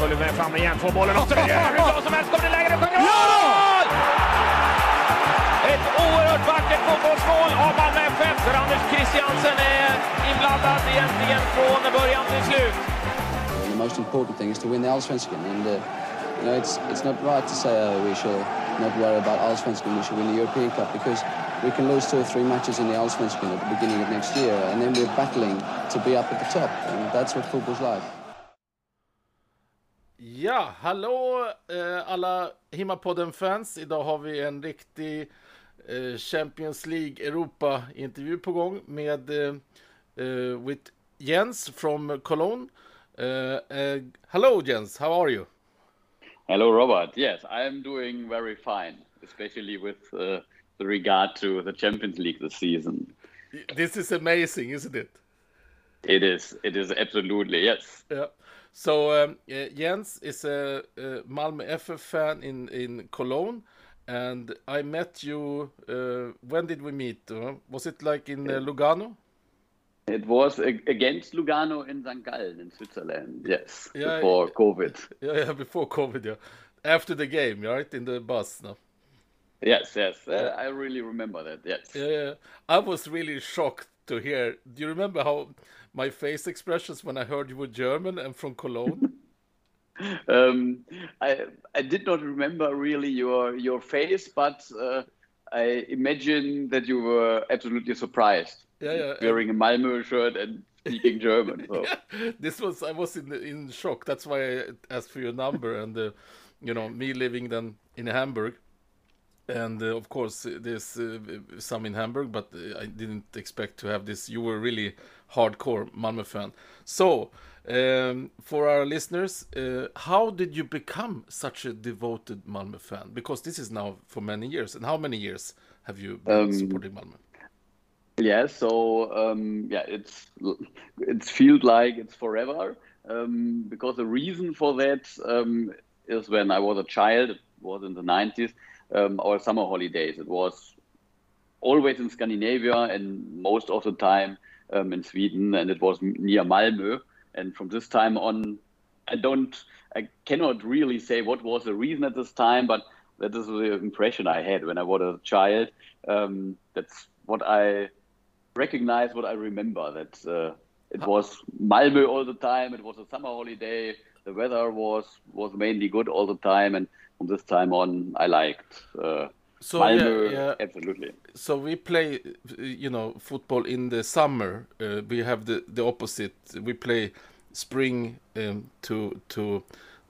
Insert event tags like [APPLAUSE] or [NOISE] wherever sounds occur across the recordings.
Följer med fram igen, får bollen och så är hur bra som helst. Kommer det läge, det sjunger mål! Ett oerhört vackert fotbollsmål av Malmö FF där Anders Christiansen är inblandad egentligen från början till slut. The most important thing is to win the Allsvenskan, and uh, you know it's it's not right to say uh, we should not worry about Allsvenskan. We should win the European Cup because we can lose two or three matches in the Allsvenskan at the beginning of next year, and then we're battling to be up at the top, and that's what football's like. Ja, hallå eh, alla Himmapodden-fans. Idag har vi en riktig eh, Champions League Europa-intervju på gång med eh, eh, with Jens from Cologne. Uh, uh, hello, Jens. How are you? Hello, Robert. Yes, I am doing very fine, especially with uh, the regard to the Champions League this season. This is amazing, isn't it? It is. It is absolutely yes. Yeah. So um, uh, Jens is a, a Malmö FF fan in in Cologne, and I met you. Uh, when did we meet? Uh, was it like in uh, Lugano? It was against Lugano in St. Gallen in Switzerland. Yes, Yeah, before. COVID. Yeah, yeah, before COVID, yeah. After the game, right? In the bus, no? Yes, yes. Uh, I really remember that. Yes. Yeah, yeah. I was really shocked to hear. Do you remember how my face expressions when I heard you were German and from Cologne? [LAUGHS] Um, I I did not remember really your your face, but uh, I imagine that you were absolutely surprised Yeah, yeah. wearing a Malmö shirt and speaking German. So. [LAUGHS] this was I was in in shock. That's why I asked for your number and uh, you know me living then in Hamburg, and uh, of course uh, there's uh, some in Hamburg, but uh, I didn't expect to have this. You were really hardcore Malmö fan. So um, for our listeners, uh, how did you become such a devoted Malmö fan? Because this is now for many years. And how many years have you been Um, supporting Malmö? Yeah, so um, yeah, it's it's feels like it's forever um, because the reason for that um, is when I was a child. It was in the nineties. Um, our summer holidays. It was always in Scandinavia and most of the time um, in Sweden, and it was near Malmö. And from this time on, I don't, I cannot really say what was the reason at this time, but that is the impression I had when I was a child. Um, that's what I recognize, what I remember. That uh, it was Malmö all the time. It was a summer holiday. The weather was was mainly good all the time, and from this time on, I liked uh, So, Malmö yeah, yeah. absolutely. so we play uh, you know football in the summer uh, we have the the opposite we play spring um, to to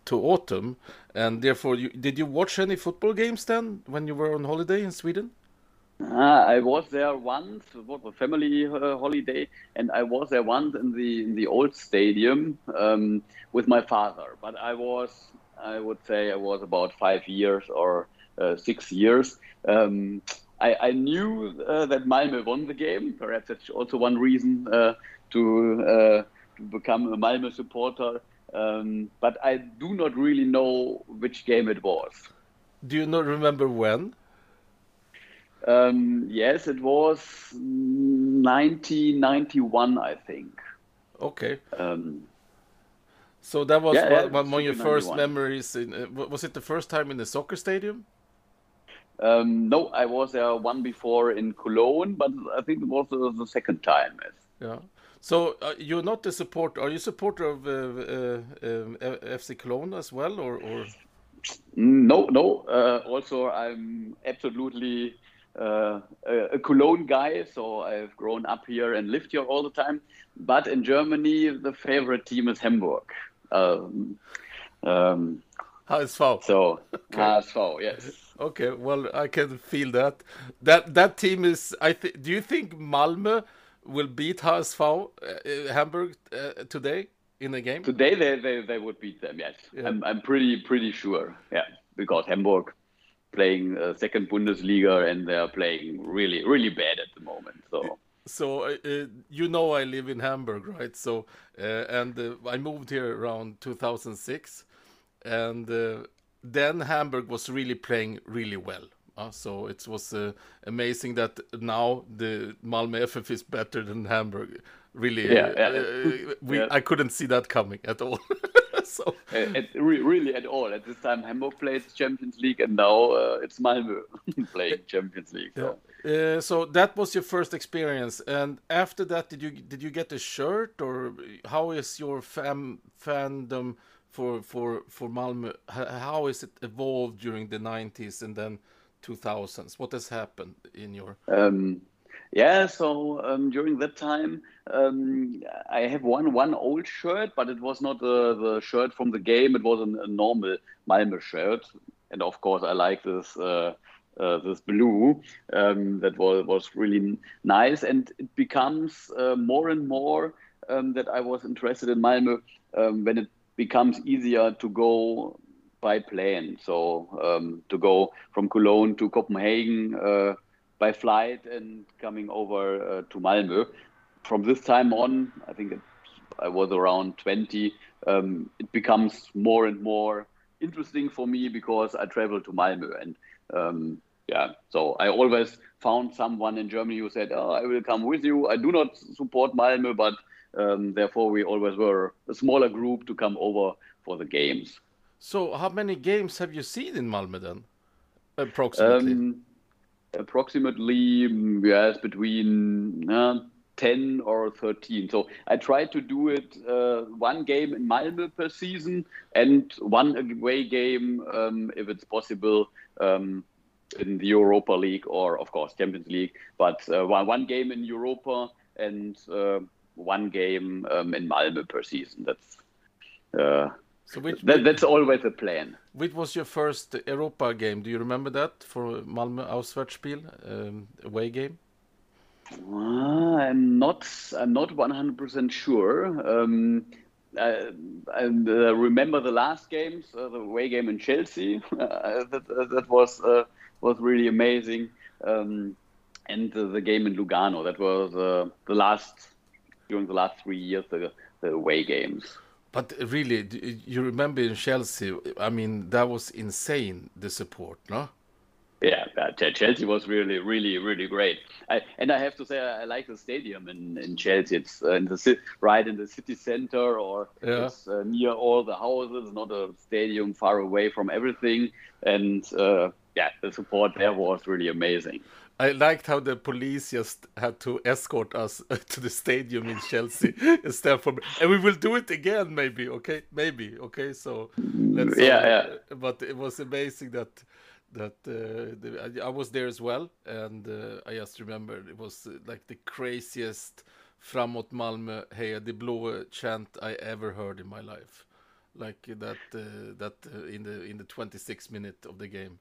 to autumn and therefore you did you watch any football games then when you were on holiday in sweden Ah, I was there once. Was a family uh, holiday, and I was there once in the in the old stadium um, with my father. But I was, I would say, I was about five years or uh, six years. Um, I, I knew uh, that Malmö won the game. Perhaps that's also one reason uh, to uh, to become a Malmö supporter. Um, but I do not really know which game it was. do you not remember when Um, yes, it was 1991, I think. okay Um, so that was Yeah, one, yeah, one of your first memories in uh, was it the first time in the soccer stadium um, no, I was there one before in Cologne, but I think it was the, the second time. Yeah so uh, you're not a supporter are you a supporter of uh, uh, um, fc cologne as well or, or No, no. Uh, also, I'm absolutely uh, a, a Cologne guy, so I've grown up here and lived here all the time. But in Germany, the favorite team is Hamburg. Um, um, HSV. so [LAUGHS] HSV, yes. Okay, well, I can feel that. That that team is. I think. Do you think Malmö will beat HSV uh, Hamburg uh, today in the game? Today they, they, they would beat them. Yes, Yeah. I'm I'm pretty pretty sure. Yeah, because Hamburg playing uh, second Bundesliga and they are playing really really bad at the moment. So So uh, uh, you know I live in Hamburg, right? So uh, and uh, I moved here around 2006, and uh, then Hamburg was really playing really well. Uh, so it was uh, amazing that now the Malmö FF is better than Hamburg. Really, Yeah, uh, we Yeah. I couldn't see that coming at all. [LAUGHS] so uh, at, re- really at all. At this time, Hamburg plays Champions League, and now uh, it's Malmö [LAUGHS] playing Champions League. So. Uh, so that was your first experience, and after that, did you did you get a shirt, or how is your fam fandom for for for Malmö? How is it evolved during the '90s and then 2000s? What has happened in your? Um, yeah, so um, during that time, um, I have one one old shirt, but it was not the, the shirt from the game. It was a, a normal Malmö shirt, and of course, I like this uh, uh, this blue. Um, that was was really nice, and it becomes uh, more and more um, that I was interested in Malmö um, when it becomes easier to go by plane. So um, to go from Cologne to Copenhagen uh, by flight and coming over uh, to Malmö. From this time on, I think it, I was around 20. Um, it becomes more and more interesting for me because I travel to Malmö and um, yeah. So I always found someone in Germany who said, "Oh, I will come with you." I do not support Malmö, but um, therefore we always were a smaller group to come over for the games. So how many games have you seen in Malmö then, approximately? Um, approximately, mm, yes, between uh, 10 or 13. So I try to do it uh, one game in Malmö per season and one away game, um, if it's possible, um, in the Europa League or, of course, Champions League. But uh, one, one game in Europa and uh, one game um, in Malmö per season. That's uh, so which, that, that's always a plan. which was your first Europa game? Do you remember that for Malmö Auswärtsspiel um, away game? Uh, I'm not. I'm not 100% sure. Um, I, I uh, remember the last games, uh, the away game in Chelsea. [LAUGHS] Uh, that, uh, that was was really amazing, um, and the game in Lugano. That was uh, the last during the last three years the, the away games. But really, you remember in Chelsea? I mean, that was insane. The support, no? Yeah, Chelsea was really, really, really great. I, and I have to say, I like the stadium in, in Chelsea. It's uh, in the right in the city center, or Yeah. it's uh, near all the houses. Not a stadium far away from everything. And uh, yeah, the support there was really amazing. I liked how the police just had to escort us [LAUGHS] to the stadium in Chelsea [LAUGHS] instead for, and we will do it again, maybe. Okay, maybe. Okay, so let's. Yeah, But it was amazing that that uh, the, I, I was there as well, and uh, I just remember it was uh, like the craziest "Framåt Malmö, heja de blå" chant I ever heard in my life. Like that, uh, that uh, in the in the 26th minute of the game.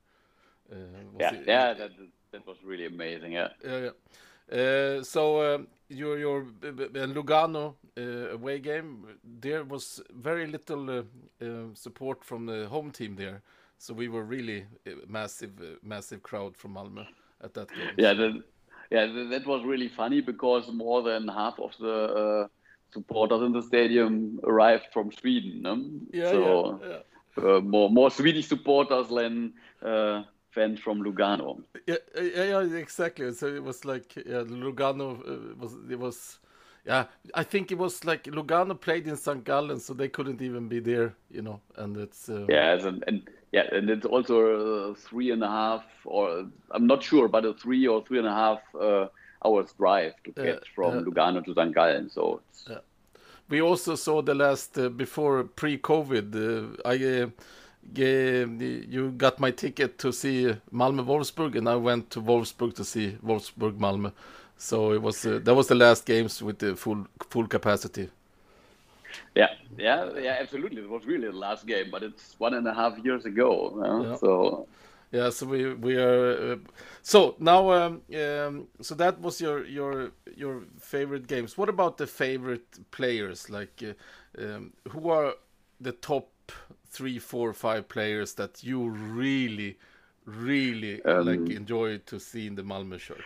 Uh, was Yeah, it- yeah, that that was really amazing. Yeah. yeah, yeah. Uh, so um, your your Lugano uh, away game, there was very little uh, uh, support from the home team there. So we were really massive, uh, massive crowd from Malmö at that game. Yeah, that, yeah, that, that was really funny because more than half of the uh, supporters in the stadium arrived from Sweden. No? Yeah, so yeah, Uh, more more Swedish supporters than uh, fans from Lugano. yeah, yeah, yeah, exactly. So it was like yeah, Lugano uh, was it was. Yeah, I think it was like Lugano played in St. Gallen, so they couldn't even be there, you know. And it's uh, Yeah, and, and yeah, and it's also a three and a half, or I'm not sure, but a three or three and a half uh, hours drive to get from. Lugano to St. Gallen. So it's, Yeah. We also saw the last uh, before pre-COVID. Uh, I uh, you got my ticket to see Malmö Wolfsburg, and I went to Wolfsburg to see Wolfsburg Malmö. So it was uh, that was the last games with the full full capacity. yeah, yeah, yeah, absolutely. It was really the last game, but it's one and a half years ago. Yeah. So Yeah, so we we are. Uh, so now, um, um, so that was your your your favorite games. What about the favorite players? Like, uh, um, who are the top three, four, five players that you really, really Um, like enjoy to see in the Malmö shirt?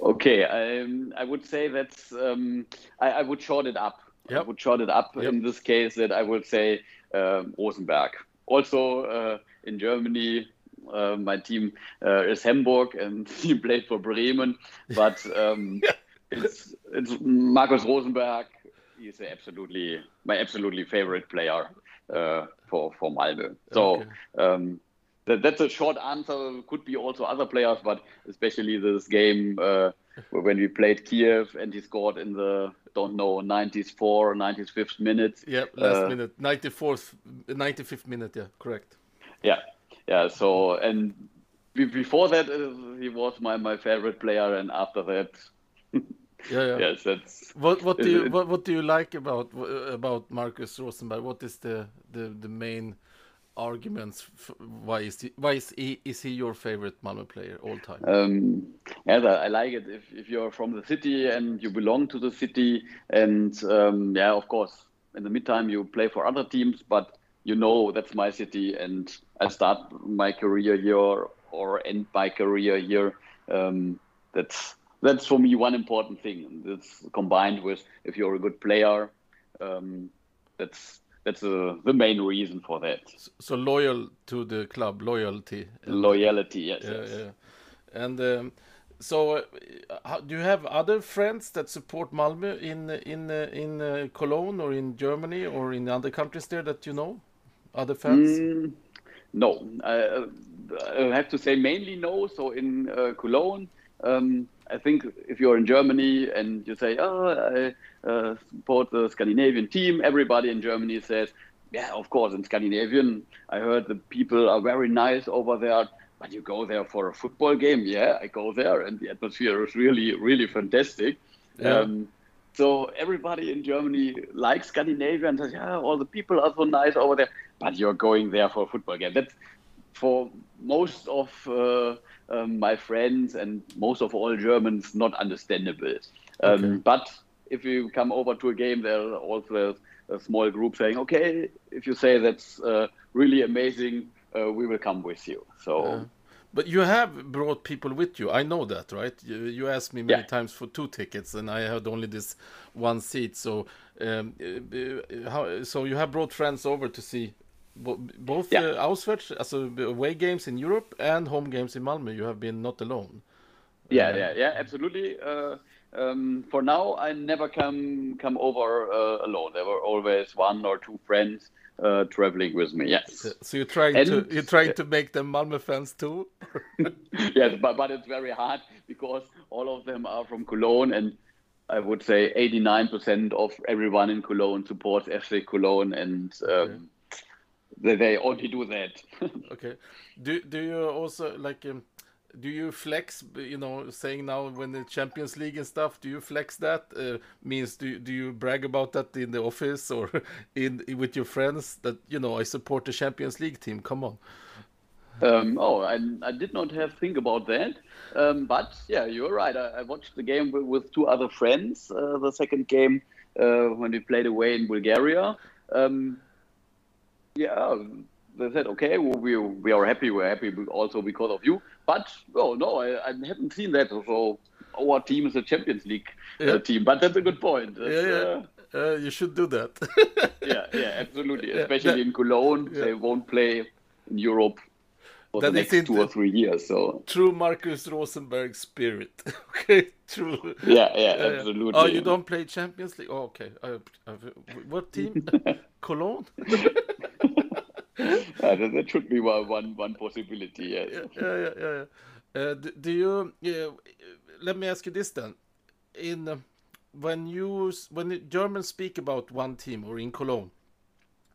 Okay, um, I would say that's um, I, I would short it up. I would short it up Yep. in this case that I would say um, Rosenberg. Also uh, in Germany, uh, my team uh, is Hamburg and [LAUGHS] he played for Bremen, but um, [LAUGHS] it's it's Markus Rosenberg. He's absolutely my absolutely favorite player for for Malmö. So. Okay. Um, that, that's a short answer. Could be also other players, but especially this game uh, when we played Kiev and he scored in the don't know 94, 95th minute. Yeah, last Uh, minute, ninety fourth, ninety fifth minute. Yeah, correct. Yeah, yeah. So and before that, uh, he was my my favorite player, and after that, [LAUGHS] Yeah, yeah. yes, that's What what do you what, what do you like about about Markus Rosenberg? What is the the, the main arguments f why is he why is he is he your favorite Malmö player all time? Um, yes, I, I like it if, if you're from the city and you belong to the city, and um, yeah, of course, in the meantime you play for other teams, but you know that's my city, and I start my career here or end my career here. Um, that's that's for me one important thing. And That's combined with if you're a good player. Um, that's that's uh, the main reason for that. so loyal to the club, loyalty. Loyalty, yes. Yeah, yes. yeah. And um, so, uh, how, do you have other friends that support Malmö in in uh, in uh, Cologne or in Germany or in other countries there that you know? Other fans? Mm, no, I, I have to say mainly no. So in uh, Cologne, um, I think if you're in Germany and you say, "Oh, I uh, support the Scandinavian team," everybody in Germany says, "Yeah, of course." In Scandinavian, I heard the people are very nice over there. But you go there for a football game? Yeah, I go there, and the atmosphere is really, really fantastic. Yeah. Um, so everybody in Germany likes Scandinavia and says, yeah, all the people are so nice over there. But you're going there for a football game. That's for most of uh, um, my friends and most of all Germans not understandable. Um, Okay. But if you come over to a game, there's also a small group saying, okay, if you say that's uh, really amazing, uh, we will come with you. So. Yeah. But you have brought people with you. I know that, right? You, you asked me many Yeah. times for two tickets, and I had only this one seat. So, um, uh, uh, how, so you have brought friends over to see both Yeah. uh, Auswärts, also away games in Europe and home games in Malmö. You have been not alone. Yeah, Uh, yeah, yeah, absolutely. Uh, um, for now, I never come come over uh, alone. There were always one or two friends uh, traveling with me. Yes, So you're trying And- to you're trying to make them Malmö fans too. [LAUGHS] yes, but but it's very hard because all of them are from Cologne, and I would say 89% of everyone in Cologne supports FC Cologne, and um, they, they only do that. [LAUGHS] Okay. Do do you also like um, do you flex? You know, saying now when the Champions League and stuff. Do you flex that? Uh, means do you- do you brag about that in the office or [LAUGHS] in with your friends that you know I support the Champions League team? Come on. Um, oh, I, I did not have think about that. Um, but yeah, you're right. I, I watched the game with, with two other friends. Uh, the second game uh, when we played away in Bulgaria. Um, yeah, they said, okay, well, we we are happy. We're happy also because of you. But oh no, I, I haven't seen that. So our team is a Champions League Yeah. uh, team. But that's a good point. That's, Yeah, yeah. uh, Uh, you should do that. [LAUGHS] yeah, yeah, absolutely. Especially that- in Cologne, they won't play in Europe for That the next two or three years. So True Markus Rosenberg spirit. [LAUGHS] okay, true. Yeah, yeah, absolutely. Oh, you don't play Champions League? Oh, okay. Uh, uh, what team? [LAUGHS] Cologne? [LAUGHS] Uh, that, should be one, one, possibility. Yes. yeah, yeah, yeah. yeah. Uh, do, do you? Let me ask you this then. In uh, when you when Germans speak about one team or in Cologne,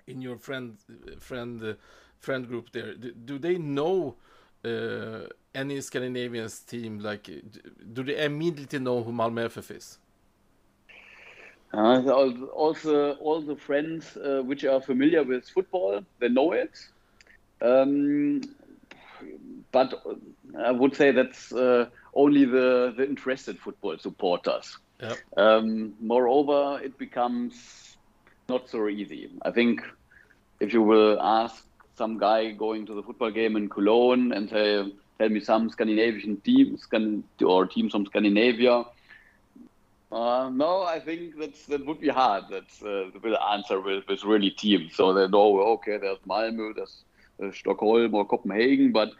in your friend friend uh, friend group there, do, do they know uh, any Scandinavians team? Like, do they immediately know who Malmö FF is? Uh, also, all the friends uh, which are familiar with football, they know it. Um, but I would say that's uh, only the, the interested football supporters. Yep. Um, moreover, it becomes not so easy. I think if you will ask some guy going to the football game in Cologne and say, tell me some Scandinavian teams Scan- or teams from Scandinavia, uh, no, I think that's that would be hard. That's uh, the answer with, with really teams. So they know, okay, there's Malmö, there's, there's Stockholm or Copenhagen, but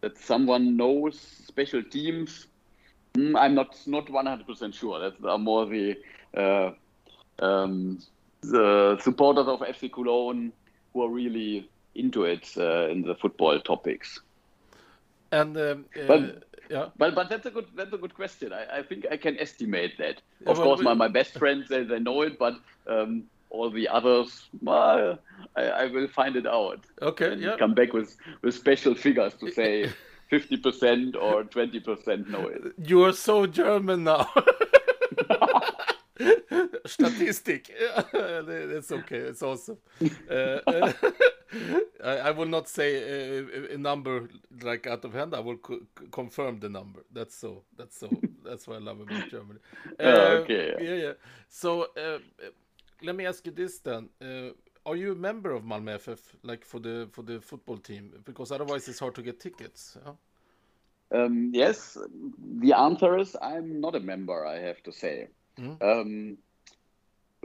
that someone knows special teams, mm, I'm not not 100% sure. That's uh, more the uh, um, the supporters of FC Cologne who are really into it uh, in the football topics. And um, uh, But- yeah, But but that's a good that's a good question. I, I think I can estimate that. Of well, course, we- my, my best friends they, they know it, but um, all the others, well, I, I will find it out. okay, and yeah. Come back with with special figures to say [LAUGHS] fifty percent or twenty percent know it. You are so German now. [LAUGHS] [LAUGHS] Statistic. [LAUGHS] That's okay. It's awesome. Uh, uh, [LAUGHS] I, I will not say a, a number like out of hand. I will co- confirm the number. That's so. That's so. That's what I love about Germany. Uh, okay, yeah. Yeah. So uh, uh, let me ask you this then. Uh, are you a member of Malmö FF, like for the for the football team? Because otherwise, it's hard to get tickets. yeah? Um, yes, the answer is I'm not a member. I have to say. Mhm. Um,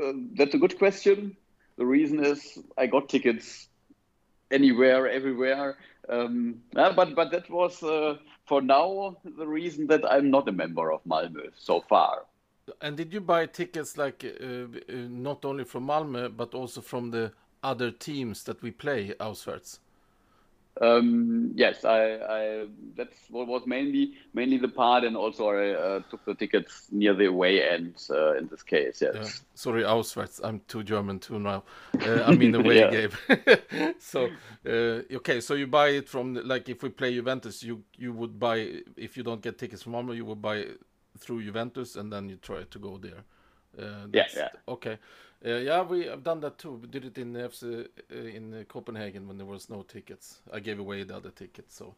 uh, that's a good question. The reason is I got tickets anywhere, everywhere. Um, yeah, but but that was uh, for now the reason that I'm not a member of Malmö so far. And did you buy tickets like uh, uh, not only from Malmö but also from the other teams that we play auswärts? Um, yes, I, I that's what was mainly mainly the part, and also I uh, took the tickets near the away end uh, in this case. Yes. Yeah. Sorry, auswärts. I'm too German too now. Uh, I mean away [LAUGHS] Yeah. game. [LAUGHS] so uh, okay, so you buy it from like if we play Juventus, you you would buy if you don't get tickets from Malmö, you would buy through Juventus and then you try to go there. Uh, Yeah, yeah. Okay. Uh, yeah, we have done that too. We did it in FC uh, in uh, Copenhagen when there was no tickets. I gave away the other tickets, so.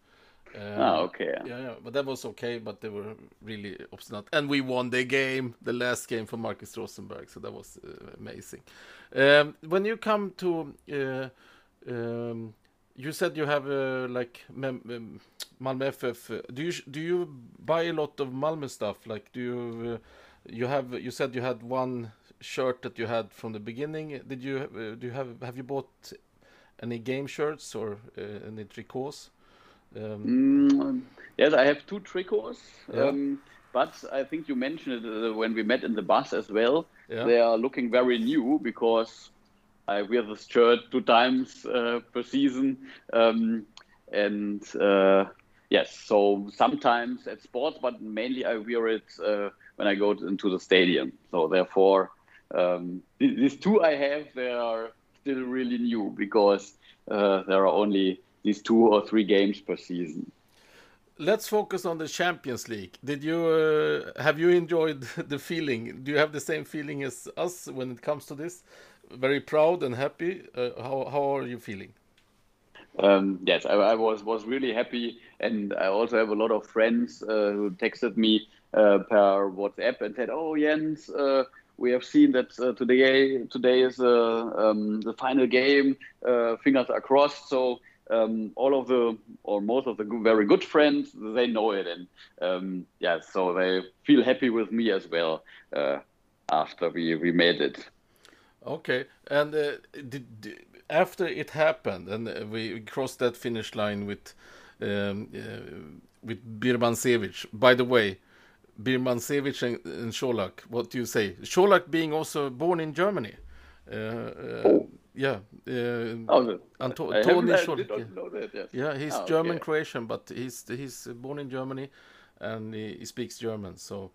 Um, Ah, okay. Yeah, yeah, but that was okay. But they were really obstinate, and we won the game, the last game for Markus Rosenberg. So that was uh, amazing. Um, when you come to, uh, um, you said you have uh, like mem- Malmö FF. uh, Do you do you buy a lot of Malmö stuff? Like, do you uh, you have? You said you had one shirt that you had from the beginning. Did you uh, do you have have you bought any game shirts or uh, any tricots? Um, Mm, yes, I have two tricots. Yeah. Um, but I think you mentioned it uh, when we met in the bus as well. Yeah. They are looking very new because I wear this shirt two times uh, per season. Um, and uh, yes, so sometimes at sports, but mainly I wear it uh, when I go to- into the stadium. So therefore, um, these two I have, they are still really new because uh, there are only these two or three games per season. Let's focus on the Champions League. Did you uh, have you enjoyed [LAUGHS] the feeling? Do you have the same feeling as us when it comes to this? Very proud and happy. Uh, how how are you feeling? Um, yes, I, I was was really happy, and I also have a lot of friends uh, who texted me uh, per WhatsApp and said, "Oh, Jens, uh, we have seen that uh, today today is uh, um, the final game. Uh, fingers are crossed." So um, all of the or most of the very good friends they know it, and um, yeah, so they feel happy with me as well uh, after we we made it. Okay, and uh, did, did- after it happened and we crossed that finish line with um, uh, with Birmancevic. By the way, Birmancevic and, and Čolak. What do you say? Čolak being also born in Germany. Uh, uh, Yeah. Uh, Oh, Anto- I Tony Čolak, yeah. know that. Yes. Yeah, he's Ah, German okay. Croatian, but he's he's born in Germany, and he, he speaks German. So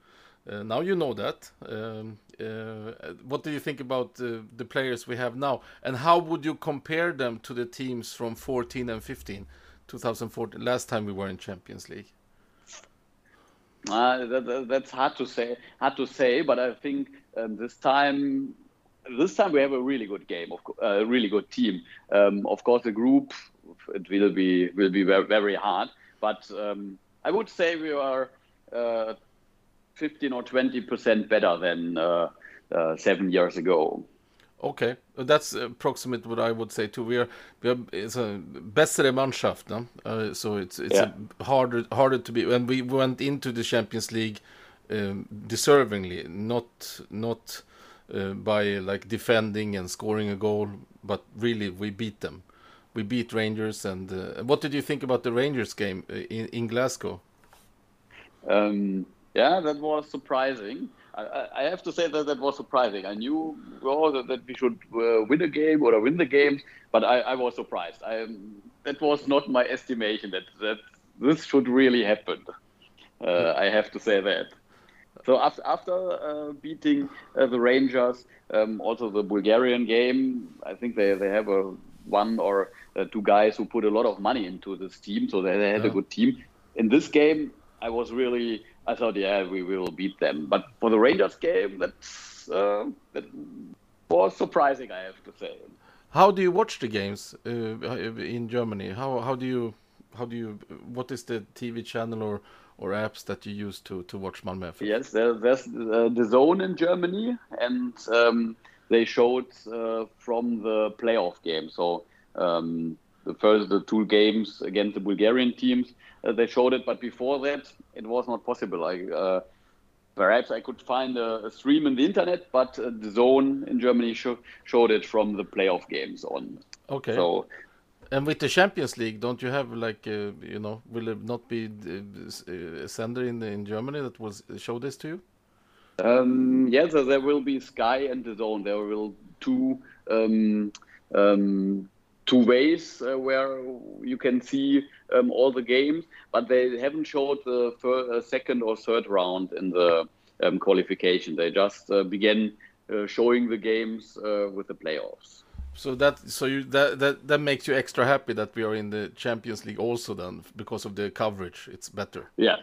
uh, now you know that. Um, uh, what do you think about uh, the players we have now, and how would you compare them to the teams from 14 and 15, 2014, last time we were in Champions League? Uh, that, that- that's hard to say. Hard to say, but I think um, this time, this time we have a really good game, of a really good team. Um, of course, the group it will be will be very, very hard. But um, I would say we are uh, 15 or 20 percent better than uh, uh, seven years ago. Okay, that's approximate what I would say too. We are, we are it's a bättre Mannschaft, no? Uh, so it's it's Yeah. a harder harder to be. When we went into the Champions League, um, deservingly, not not uh, by like defending and scoring a goal, but really we beat them. We beat Rangers, and uh, what did you think about the Rangers game uh, in in Glasgow? Um, yeah, that was surprising. I, have to say that that was surprising. I knew well, that, that we should uh, win a game or win the game, but I, I was surprised. I, that was not my estimation that, that this should really happen. Uh, I have to say that. So after, after uh, beating uh, the Rangers, um, also the Bulgarian game, I think they, they have a one or uh, two guys who put a lot of money into this team, so they, they had a good team. In this game, I was really, I thought, yeah, we will beat them. But for the Rangers game, that's uh, that was surprising, I have to say. How do you watch the games uh, in Germany? How how do you how do you what is the TV channel or or apps that you use to to watch Malmö? Yes, there, there's uh, DAZN in Germany, and um, they showed uh, from the playoff game. So um, the first the two games against the Bulgarian teams, uh, they showed it. But before that, it was not possible. I, uh, perhaps I could find a, a stream in the internet, but uh, DAZN in Germany sho- showed it from the playoff games on. Okay. So And with the Champions League, don't you have like uh, you know will it not be uh, uh, a sender in in Germany that will show this to you? Um, yes, there there will be Sky and DAZN. There will two um, um, two ways uh, where you can see um, all the games, but they haven't showed the fir- uh, second or third round in the um, qualification. They just uh, began uh, showing the games uh, with the playoffs. So that so you that that that makes you extra happy that we are in the Champions League also then because of the coverage. It's better. Yeah,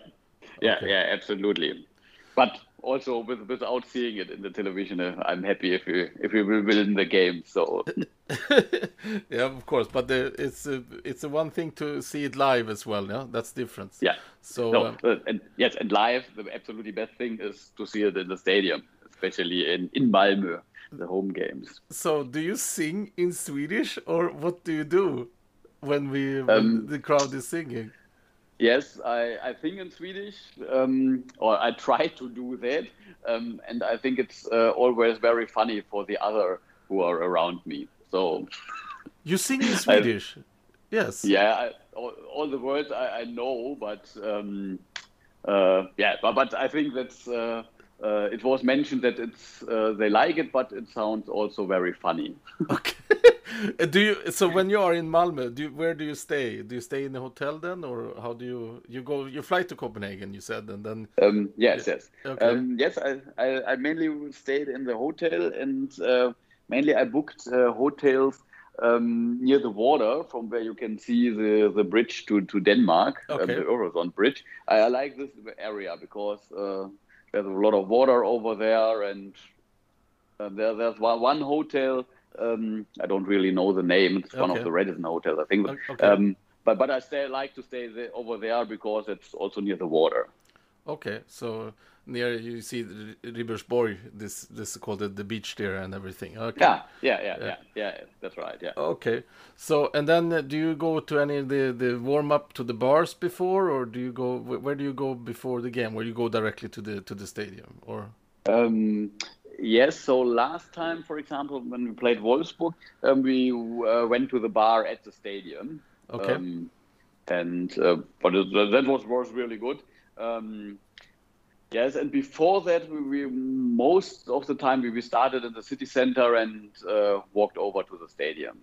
yeah, Okay. yeah, absolutely. But also with, without seeing it in the television, uh, I'm happy if we if we will win the game. So. [LAUGHS] [LAUGHS] yeah, of course, but the, it's a, it's a one thing to see it live as well. Yeah, that's different. Yeah. So no, um, uh, and yes, and live, the absolutely best thing is to see it in the stadium, especially in in Malmö, the home games. so do you sing in Swedish or what do you do when we when Um, the crowd is singing? Yes, I, I think in Swedish, um, or I try to do that, um, and I think it's uh, always very funny for the other who are around me. So You sing in [LAUGHS] Swedish? yes. yeah, I, all, all the words I, I know, but um, uh, yeah, but, but I think that's uh, uh, it was mentioned that it's uh, they like it, but it sounds also very funny. [LAUGHS] Okay. Uh, do you so when you are in Malmö, do you, where do you stay? Do you stay in the hotel then, or how do you you go? You fly to Copenhagen, you said, and then Um, yes, yes. Okay. Um, yes, I, I, I mainly stayed in the hotel and uh, mainly I booked uh, hotels um, near the water from where you can see the, the bridge to, to Denmark, um, Okay. the Øresund bridge. I, I like this area because uh, there's a lot of water over there and uh, there, there's one, one hotel. Um, I don't really know the name. It's one of the Radisson hotels, I think. Okay. Um, but but I stay like to stay there, over there because it's also near the water. okay, so near you see the Ribersborg, this this is called the, the beach there and everything. Okay. Yeah, yeah, yeah, yeah, yeah. That's right. Yeah. Okay. So and then uh, do you go to any of the the warm up to the bars before, or do you go where do you go before the game? Where you go directly to the to the stadium, or Um, yes. So last time, for example, when we played Wolfsburg, um, we uh, went to the bar at the stadium. Okay. Um, and uh, but it, that was was really good. Um, yes, and before that, we, we most of the time we, we started in the city center and uh, walked over to the stadium.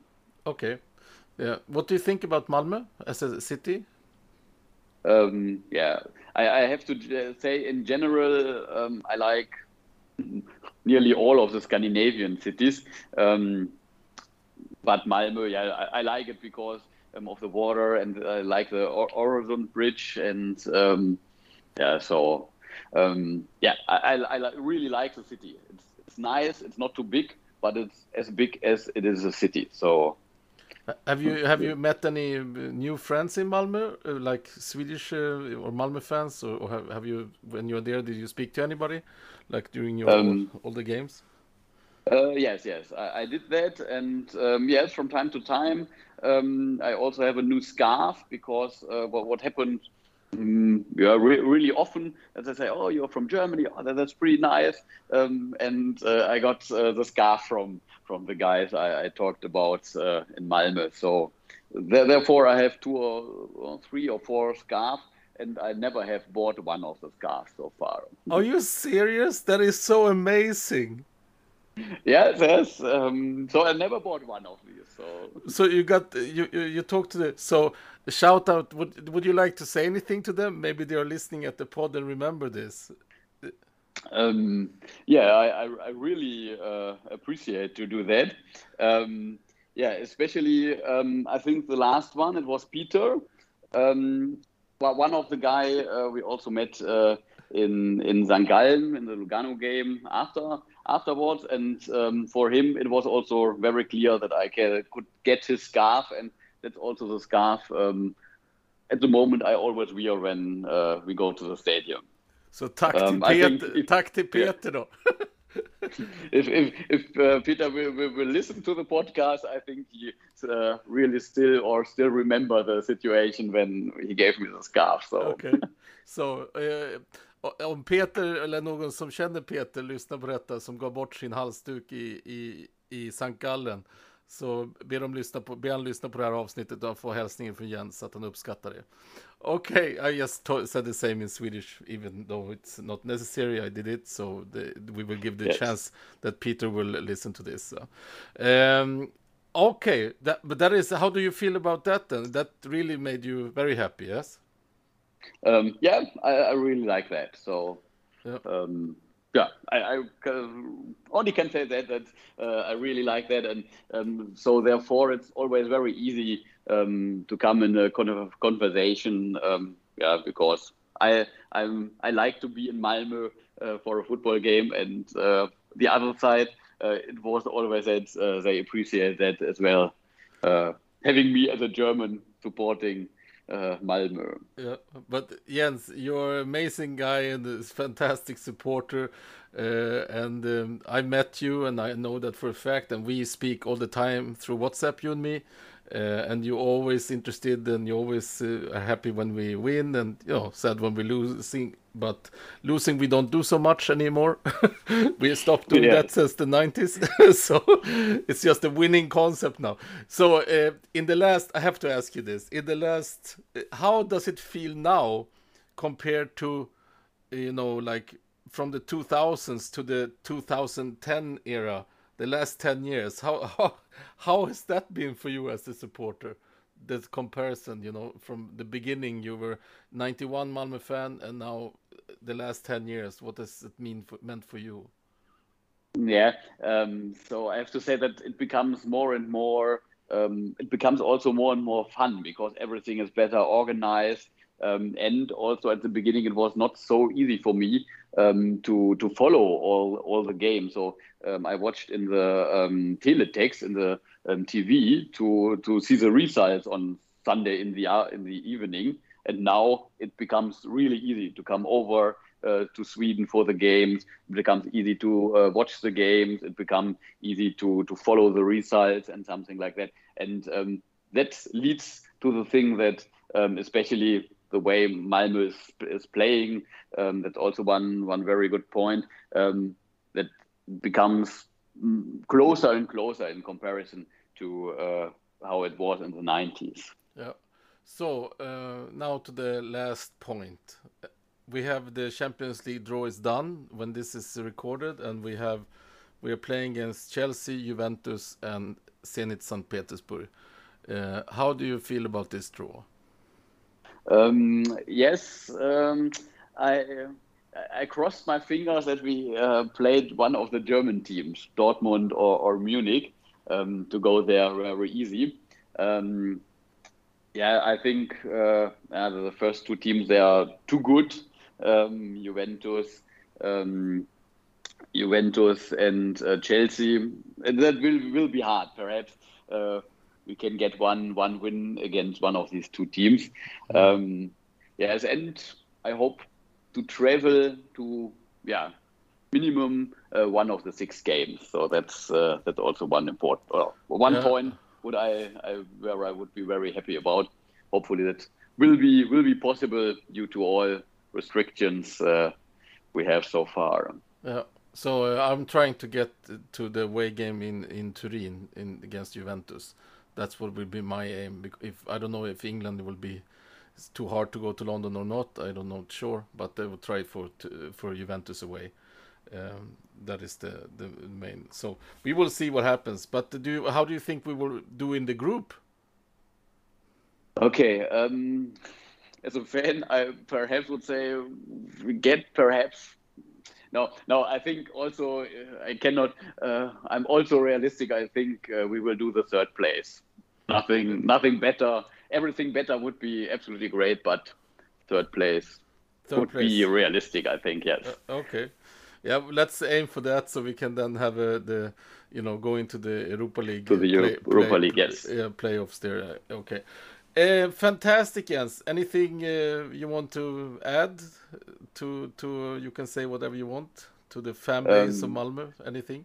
okay, yeah. What do you think about Malmö as a city? Um, yeah, I, I have to uh, say in general, um, I like nearly all of the Scandinavian cities. Um, but Malmö, yeah, I, I like it because um, of the water and I like the Or- Öresund Bridge and um, yeah, so um, yeah, I, I, I really like the city. It's, it's nice. It's not too big, but it's as big as it is a city. So Have you have you met any uh, new friends in Malmö, uh, like Swedish uh, or Malmö fans, or, have, have you when you're there? Did you speak to anybody, like during your Um, all, all the games? Uh, yes, yes, I, I did that, and um, yes, from time to time, um, I also have a new scarf because uh, what, what happened, um, yeah, re- really often, as they say, oh, you're from Germany, oh, that, that's pretty nice, um, and uh, I got uh, the scarf from from the guys I, I talked about uh, in Malmö. So there, therefore, I have two or, or three or four scarves. And I never have bought one of the scarves so far. Are you serious? That is so amazing. [LAUGHS] Yes, yes. Um, so I never bought one of these. So So you got you you, you talked to the so shout out. Would would you like to say anything to them? Maybe they are listening at the pod and remember this. um, yeah, I, I, I really uh, appreciate to do that. Um, yeah, especially um, I think the last one it was Peter. Um, well, one of the guy uh, we also met uh, in in St. Gallen in the Lugano game after afterwards, and um, for him it was also very clear that I can, could get his scarf, and that's also the scarf. Um, at the moment, I always wear when uh, we go to the stadium. So tack till, Um, Peter, if- tack till Peter då. [LAUGHS] if if, if uh, Peter will, will, will listen to the podcast, I think he uh, really still or still remember the situation when he gave me the scarf. So okay, so eh, om Peter eller någon som känner Peter lyssnar på detta som gav bort sin halsduk i, i, i Sankt Gallen så ber, de lyssna på, ber han lyssna på det här avsnittet och få hälsningen från Jens att han uppskattar det. Okej, I just said the same in Swedish even though it's not necessary I did it so the, we will give the Yes. chance that Peter will listen to this. So. Um, okay, that, but that is how do you feel about that then? That really made you very happy, yes? Um, yeah, I, I really like that. So Yeah. um, yeah, I, I can- only can say that that uh, I really like that, and um, so therefore it's always very easy um, to come in a kind of conversation. Um, yeah, because I I'm I like to be in Malmö uh, for a football game, and uh, the other side uh, it was always that uh, they appreciate that as well, uh, having me as a German supporting uh, Malmö. Yeah, but Jens, you're an amazing guy and a fantastic supporter. Uh, and um, I met you, and I know that for a fact. And we speak all the time through WhatsApp, you and me. Uh, and you're always interested, and you're always uh, happy when we win, and you know, sad when we lose But losing, we don't do so much anymore. [LAUGHS] we stopped doing Yeah. that since the 90s. [LAUGHS] so it's just a winning concept now. So uh, in the last, I have to ask you this: in the last, uh, how does it feel now compared to, you know, like from the 2000s to the 2010 era, the last 10 years? How how how has that been for you as a supporter? This comparison, you know, from the beginning, you were 91 Malmö fan, and now the last 10 years. What does it mean for, meant for you? Yeah. Um, so I have to say that it becomes more and more. Um, it becomes also more and more fun because everything is better organized. Um, and also at the beginning, it was not so easy for me um, to to follow all all the games. So um, I watched in the um, teletext in the um, TV to to see the results on Sunday in the uh, in the evening. And now it becomes really easy to come over uh, to Sweden for the games. It becomes easy to uh, watch the games. It becomes easy to to follow the results and something like that. And um, that leads to the thing that, especially the way Malmö is, is playing, um, that's also one one very good point. Um, that becomes closer and closer in comparison to uh, how it was in the 90s. Yeah. So uh, now to the last point. We have the Champions League draw is done when this is recorded, and we have we are playing against Chelsea, Juventus, and Zenit St. Petersburg. Uh, how do you feel about this draw? Um, yes, um, I I crossed my fingers that we uh, played one of the German teams, Dortmund or, or Munich, um, to go there very easy. Um, yeah, I think uh, the first two teams they are too good. Um, Juventus, um, Juventus and uh, Chelsea. And that will will be hard, perhaps. Uh, we can get one one win against one of these two teams. Um, yes, and I hope to travel to yeah minimum uh, one of the six games. So that's uh, that's also one important well, one Yeah. point would I, I where I would be very happy about. Hopefully that will be will be possible due to all restrictions uh, we have so far. Yeah. So uh, I'm trying to get to the away game in in Turin in against Juventus. That's what will be my aim. If I don't know if England will be it's too hard to go to London or not. I don't know sure, but I will try for for Juventus away. Um, that is the the main. So we will see what happens. But do you, how do you think we will do in the group? Okay. Um, as a fan, I perhaps would say we get perhaps. No, no. I think also uh, I cannot. Uh, I'm also realistic. I think uh, we will do the third place. Nothing, nothing better. Everything better would be absolutely great, but third place Third would place. be realistic. I think yes. Okay. Yeah, let's aim for that so we can then have uh, the, you know, go into the Europa League. To the uh, Euro- Europa League, yes. Yeah, playoffs there. uh, Okay. Uh, fantastic, Jens. Anything uh, you want to add to to? you can say whatever you want to the fan base of Um, Malmö. Anything?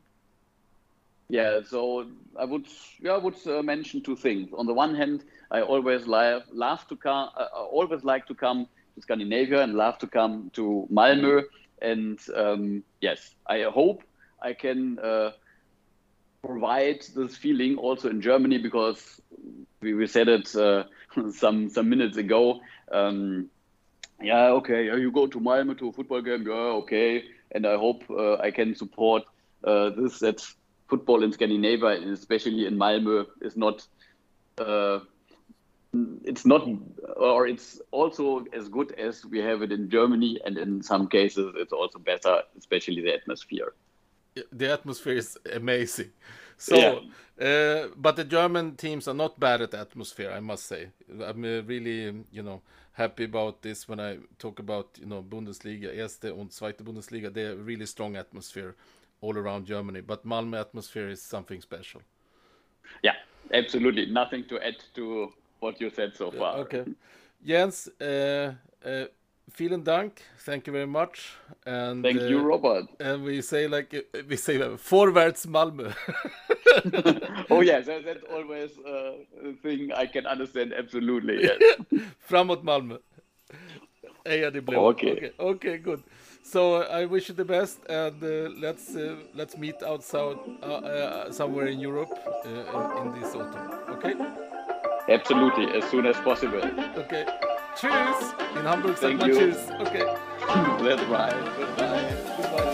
Yeah, so I would yeah, I would uh, mention two things. On the one hand, I always like love to come. Uh, always like to come to Scandinavia and love to come to Malmö. And um, yes, I hope I can uh, provide this feeling also in Germany because we, we said it uh, [LAUGHS] some some minutes ago. Um, yeah, okay, you go to Malmö to a football game. Yeah, okay, and I hope uh, I can support uh, this that football in Scandinavia, especially in Malmö, is not. Uh, it's not, or it's also as good as we have it in Germany, and in some cases, it's also better, especially the atmosphere. The atmosphere is amazing. [LAUGHS] So, uh, but the German teams are not bad at atmosphere, I must say. I'm uh, really, you know, happy about this when I talk about, you know, Bundesliga, Erste und Zweite Bundesliga. They're really strong atmosphere all around Germany. But Malmö atmosphere is something special. Yeah, absolutely. Nothing to add to what you said so far. Okay. Jens, uh, uh, vielen Dank. Thank you very much. And Thank you, uh, Robert. And we say like uh, we say uh, forwards Malmö. [LAUGHS] oh yes, that, that's always a thing I can understand absolutely. Yes. [LAUGHS] Framåt Malmö. Heja det blev. Okay. okay. Okay, good. So I wish you the best, and uh, let's uh, let's meet outside uh, uh, somewhere in Europe uh, in, in this autumn. Okay. Absolutely, as soon as possible. Okay. Cheers! In Hamburg sagt Thank man you. Tschüss. Okay. [LAUGHS] That's right. Goodbye. Goodbye.